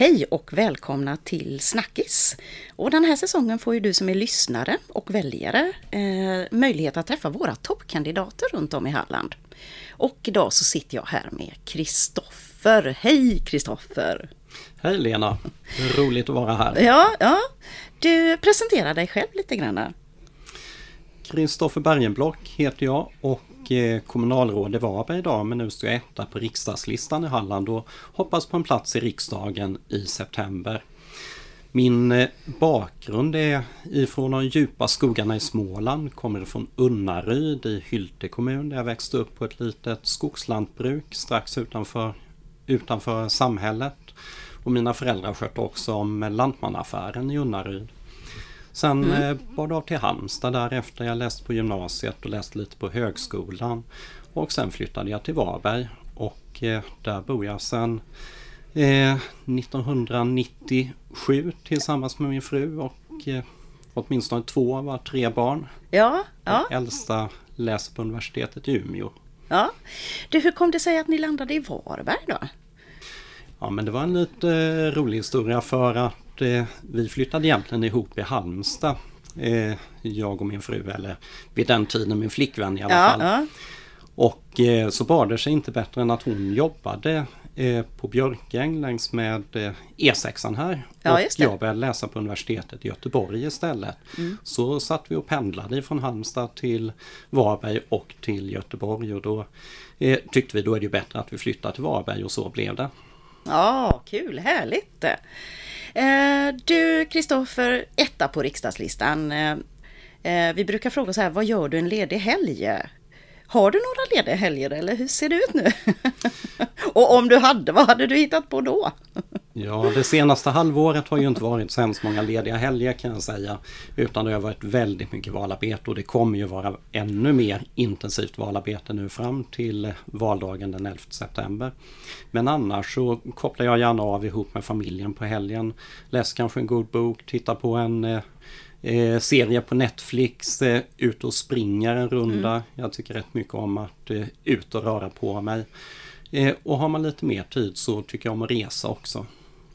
Hej och välkomna till Snackis! Och den här säsongen får ju du som är lyssnare och väljare eh, möjlighet att träffa våra toppkandidater runt om i Halland. Och idag så sitter jag här med Kristoffer. Hej Kristoffer! Hej Lena! Roligt att vara här. Ja, ja. Du presenterar dig själv lite grann. Kristoffer Bergenblock heter jag och Eh, kommunalråd i Varberg idag men nu står jag etta på riksdagslistan i Halland och hoppas på en plats i riksdagen i september. Min eh, bakgrund är ifrån de djupa skogarna i Småland, kommer från Unnaryd i Hylte kommun där jag växte upp på ett litet skogslantbruk strax utanför, utanför samhället. Och mina föräldrar skötte också om lantmanaffären i Unnaryd. Sen mm. Bar det av till Halmstad därefter. Jag läste på gymnasiet och läste lite på högskolan. Och sen flyttade jag till Varberg och eh, där bor jag sedan eh, 1997 tillsammans med min fru och eh, åtminstone två av våra tre barn. Ja, ja. Den äldsta läser på universitetet i Umeå. Ja. Du, hur kom det sig att ni landade i Varberg då? Ja men det var en lite eh, rolig historia för att eh, vi flyttade egentligen ihop i Halmstad. Eh, jag och min fru, eller vid den tiden min flickvän i alla ja, fall. Ja. Och eh, så bar det sig inte bättre än att hon jobbade eh, på Björkäng längs med eh, E6 här. Ja, och jag började läsa på universitetet i Göteborg istället. Mm. Så satt vi och pendlade från Halmstad till Varberg och till Göteborg och då eh, tyckte vi då är det bättre att vi flyttar till Varberg och så blev det. Ja, kul, härligt! Eh, du Kristoffer, etta på riksdagslistan. Eh, eh, vi brukar fråga så här, vad gör du en ledig helg? Har du några lediga helger eller hur ser det ut nu? Och om du hade, vad hade du hittat på då? Ja, det senaste halvåret har ju inte varit så hemskt många lediga helger kan jag säga. Utan det har varit väldigt mycket valarbete och det kommer ju vara ännu mer intensivt valarbete nu fram till valdagen den 11 september. Men annars så kopplar jag gärna av ihop med familjen på helgen. Läser kanske en god bok, tittar på en eh, eh serie på Netflix, eh, ut och springer en runda. Mm. Jag tycker rätt mycket om att eh, ut och röra på mig. Eh, och har man lite mer tid så tycker jag om att resa också.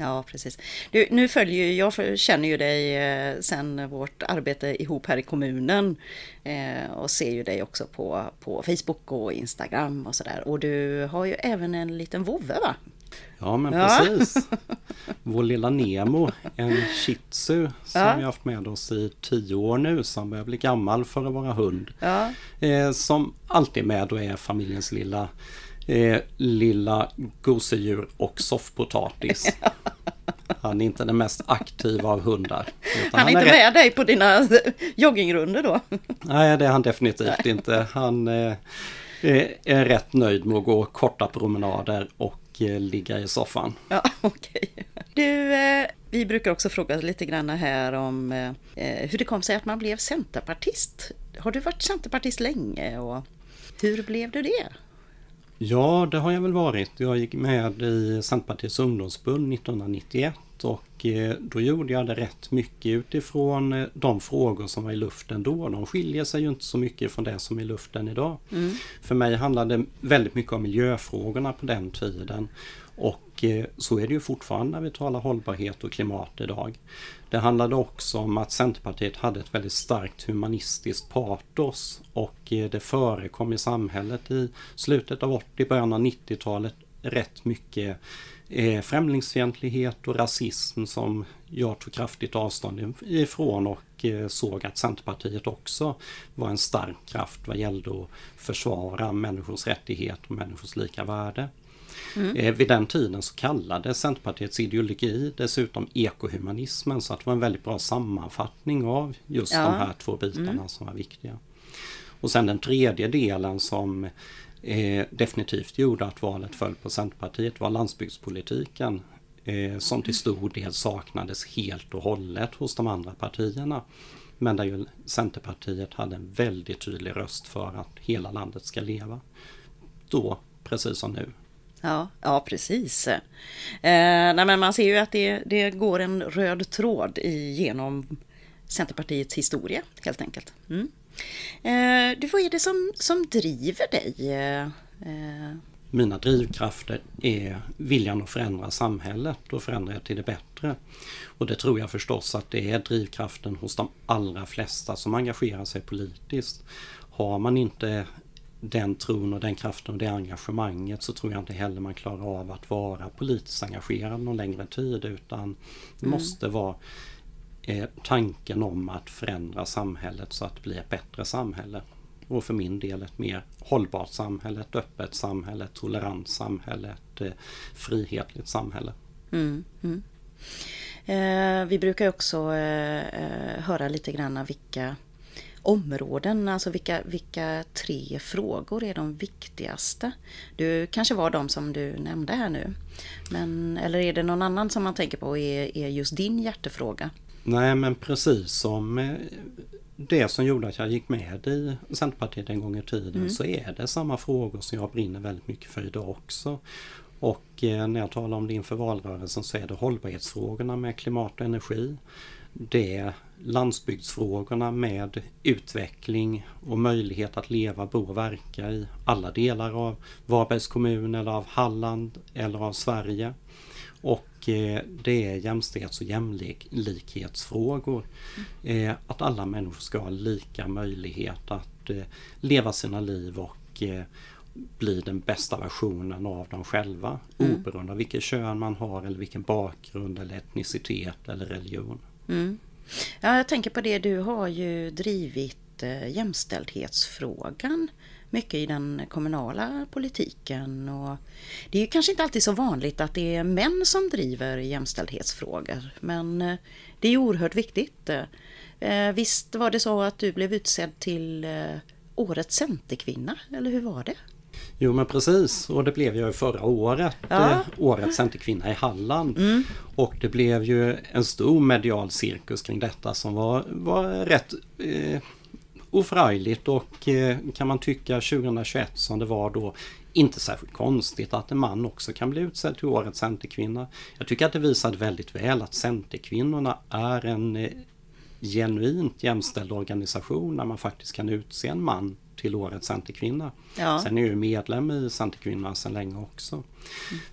Ja, precis. Du, nu följer jag känner ju dig eh, sen vårt arbete ihop här i kommunen eh, och ser ju dig också på, på Facebook och Instagram och sådär. Och du har ju även en liten vovve va? Ja men precis. Vår lilla Nemo, en shih tzu som ja. vi haft med oss i tio år nu som börjar bli gammal för att vara hund. Ja. Eh, som alltid med och är familjens lilla eh, lilla gosedjur och soffpotatis. Han är inte den mest aktiva av hundar. Han är inte är med dig på dina joggingrunder då? Nej, det är han definitivt Nej. inte. Han eh, är rätt nöjd med att gå korta promenader och eh, ligga i soffan. Ja, okej. Okay. Du, eh, vi brukar också fråga lite grann här om eh, hur det kom sig att man blev centerpartist. Har du varit centerpartist länge och hur blev du det? Ja, det har jag väl varit. Jag gick med i Centerpartiets ungdomsförbund 1991 och eh, då gjorde jag det rätt mycket utifrån eh, de frågor som var i luften då. De skiljer sig ju inte så mycket från det som är i luften idag. Mm. För mig handlade det väldigt mycket om miljöfrågorna på den tiden. Och eh, så är det ju fortfarande när vi talar hållbarhet och klimat idag. Det handlade också om att Centerpartiet hade ett väldigt starkt humanistiskt patos och eh, det förekom i samhället i slutet av 80, början av 90-talet rätt mycket eh, främlingsfientlighet och rasism som jag tog kraftigt avstånd ifrån och såg att Centerpartiet också var en stark kraft vad gällde att försvara människors rättighet och människors lika värde. Mm. Eh, vid den tiden så kallades Centerpartiets ideologi dessutom ekohumanismen så att det var en väldigt bra sammanfattning av just ja. de här två bitarna mm. som var viktiga. Och sen den tredje delen som eh, definitivt gjorde att valet föll på Centerpartiet var landsbygdspolitiken eh, som till stor del saknades helt och hållet hos de andra partierna. Men där ju Centerpartiet hade en väldigt tydlig röst för att hela landet ska leva. Då, precis som nu, Ja, ja precis. Eh, nej, men man ser ju att det, det går en röd tråd genom Centerpartiets historia helt enkelt. Mm. Eh, du, vad är det som, som driver dig? Eh, eh, mina drivkrafter är viljan att förändra samhället och förändra det till det bättre. Och det tror jag förstås att det är drivkraften hos de allra flesta som engagerar sig politiskt. Har man inte den tron och den kraften och det engagemanget så tror jag inte heller man klarar av att vara politiskt engagerad någon längre tid utan det mm. måste vara eh, tanken om att förändra samhället så att det blir ett bättre samhälle. Och för min del ett mer hållbart samhälle, ett öppet samhälle, ett tolerant samhälle, ett eh, frihetligt samhälle. Mm, mm. Eh, vi brukar också eh, eh höra lite grann vilka områden, alltså vilka, vilka tre frågor är de viktigaste? Du kanske var de som du nämnde här nu. Men, eller är det någon annan som man tänker på är, är just din hjärtefråga? Nej men precis som eh, det som gjorde att jag gick med i Centerpartiet en gång i tiden mm. så är det samma frågor som jag brinner väldigt mycket för idag också. Och eh, när jag talar om det inför valrörelsen så är det hållbarhetsfrågorna med klimat och energi. Det landsbygdsfrågorna med utveckling och möjlighet att leva, bo och verka i alla delar av Varbergs kommun eller av Halland eller av Sverige. Och eh, det är jämställdhets och jämlikhetsfrågor. Mm. Att alla människor ska ha lika möjlighet att eh, leva sina liv och bli den bästa versionen av dem själva. Mm. Oberoende av vilket kön man har eller vilken bakgrund eller etnicitet eller religion. Mm. Ja, jag tänker på det, du har ju drivit eh, jämställdhetsfrågan mycket i den kommunala politiken. Och det är ju kanske inte alltid så vanligt att det är män som driver jämställdhetsfrågor, men eh, det är oerhört viktigt. Eh, visst var det så att du blev utsedd till eh, Årets Centerkvinna, eller hur var det? Jo men precis och det blev jag förra året. Ja. Eh, årets Centerkvinna i Halland. Mm. Och det blev ju en stor medial cirkus kring detta som var, var rätt eh, oförargligt och eh, kan man tycka 2021 som det var då inte särskilt konstigt att en man också kan bli utsedd till Årets Centerkvinna. Jag tycker att det visade väldigt väl att Centerkvinnorna är en eh, genuint jämställd organisation när man faktiskt kan utse en man till årets Centerkvinna. Ja. Sen är jag medlem i Centerkvinnorna sedan länge också. Mm.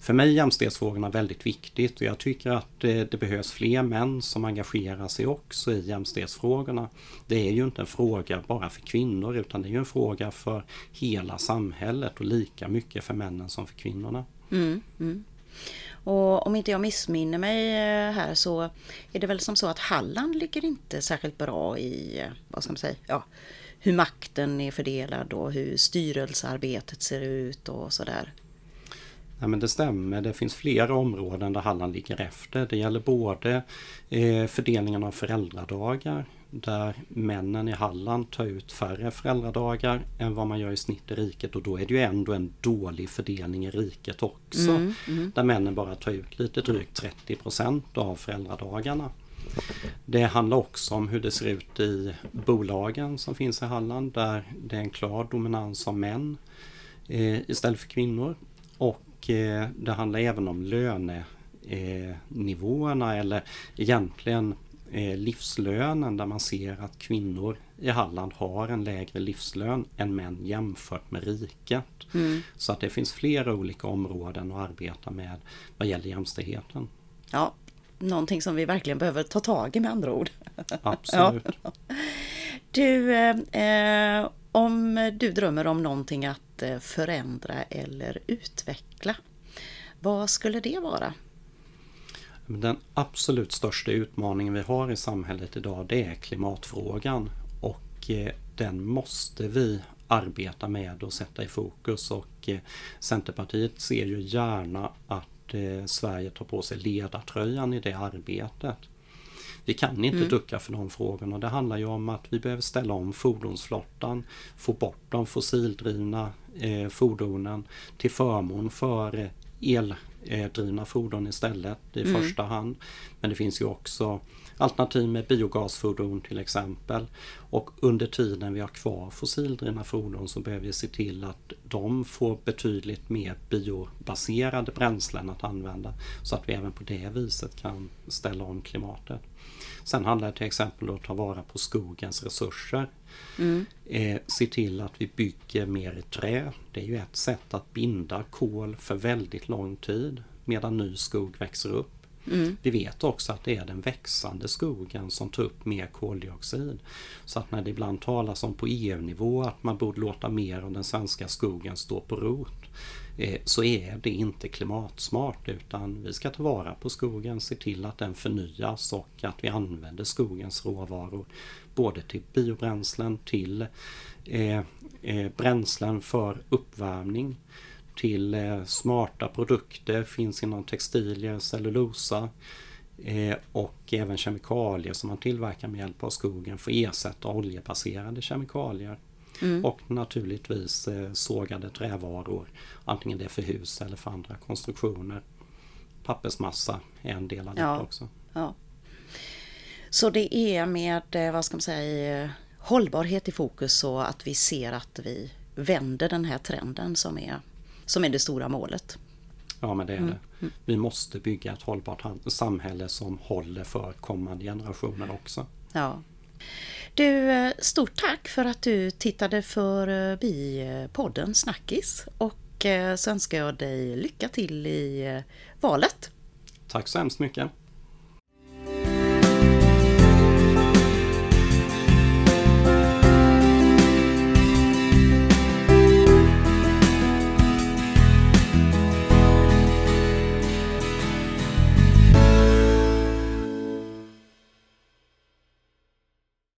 För mig är jämställdhetsfrågorna väldigt viktigt och jag tycker att det, det, behövs fler män som engagerar sig också i jämställdhetsfrågorna. Det är ju inte en fråga bara för kvinnor utan det är ju en fråga för hela samhället och lika mycket för männen som för kvinnorna. Mm, mm. Och om inte jag missminner mig eh, här så är det väl som så att Halland ligger inte särskilt bra i, eh, vad ska man säga, ja, hur makten är fördelad och hur styrelsearbetet ser ut och sådär. Nej, men det stämmer. Det finns flera områden där Halland ligger efter. Det gäller både eh, fördelningen av föräldradagar där männen i Halland tar ut färre föräldradagar än vad man gör i snitt i riket och då är det ju ändå en dålig fördelning i riket också. Mm, mm. Där männen bara tar ut lite drygt 30% av föräldradagarna. Det handlar också om hur det ser ut i bolagen som finns i Halland där det är en klar dominans av män eh, istället för kvinnor. Och eh, det handlar även om lönenivåerna eh, eller egentligen eh, livslönen där man ser att kvinnor i Halland har en lägre livslön än män jämfört med riket. Mm. Så att det finns flera olika områden att arbeta med vad gäller jämställdheten. Ja, någonting som vi verkligen behöver ta tag i med andra ord. Absolut. ja. Du, eh, om du drömmer om någonting att eh, förändra eller utveckla, vad skulle det vara? Den absolut största utmaningen vi har i samhället idag det är klimatfrågan och eh, den måste vi arbeta med och sätta i fokus och eh, Centerpartiet ser ju gärna att Sverige tar på sig ledartröjan i det arbetet. Vi kan inte mm. ducka för de frågorna. Det handlar ju om att vi behöver ställa om fordonsflottan, få bort de fossildrivna eh, fordonen till förmån för eldrivna fordon istället i mm. första hand. Men det finns ju också Alternativ med biogasfordon till exempel. Och under tiden vi har kvar fossildrivna fordon så behöver vi se till att de får betydligt mer biobaserade bränslen att använda. Så att vi även på det viset kan ställa om klimatet. Sen handlar det till exempel om att ta vara på skogens resurser. Mm. Eh, se till att vi bygger mer i trä. Det är ju ett sätt att binda kol för väldigt lång tid medan ny skog växer upp. Mm. Vi vet också att det är den växande skogen som tar upp mer koldioxid. Så att när det ibland talas om på EU-nivå att man borde låta mer av den svenska skogen stå på rot eh, så är det inte klimatsmart utan vi ska ta vara på skogen, se till att den förnyas och att vi använder skogens råvaror både till biobränslen, till eh, eh, bränslen för uppvärmning till eh, smarta produkter, finns inom textilier, cellulosa eh, och även kemikalier som man tillverkar med hjälp av skogen för att ersätta oljebaserade kemikalier. Mm. Och naturligtvis eh, sågade trävaror, antingen det är för hus eller för andra konstruktioner. Pappersmassa är en del av ja. det också. Ja. Så det är med, vad ska man säga, hållbarhet i fokus så att vi ser att vi vänder den här trenden som är som är det stora målet. Ja men det är mm. det. Vi måste bygga ett hållbart samhälle som håller för kommande generationer också. Ja. Du, eh, stort tack för att du tittade förbi eh, podden Snackis och eh, så önskar jag dig lycka till i valet. Tack så hemskt mycket.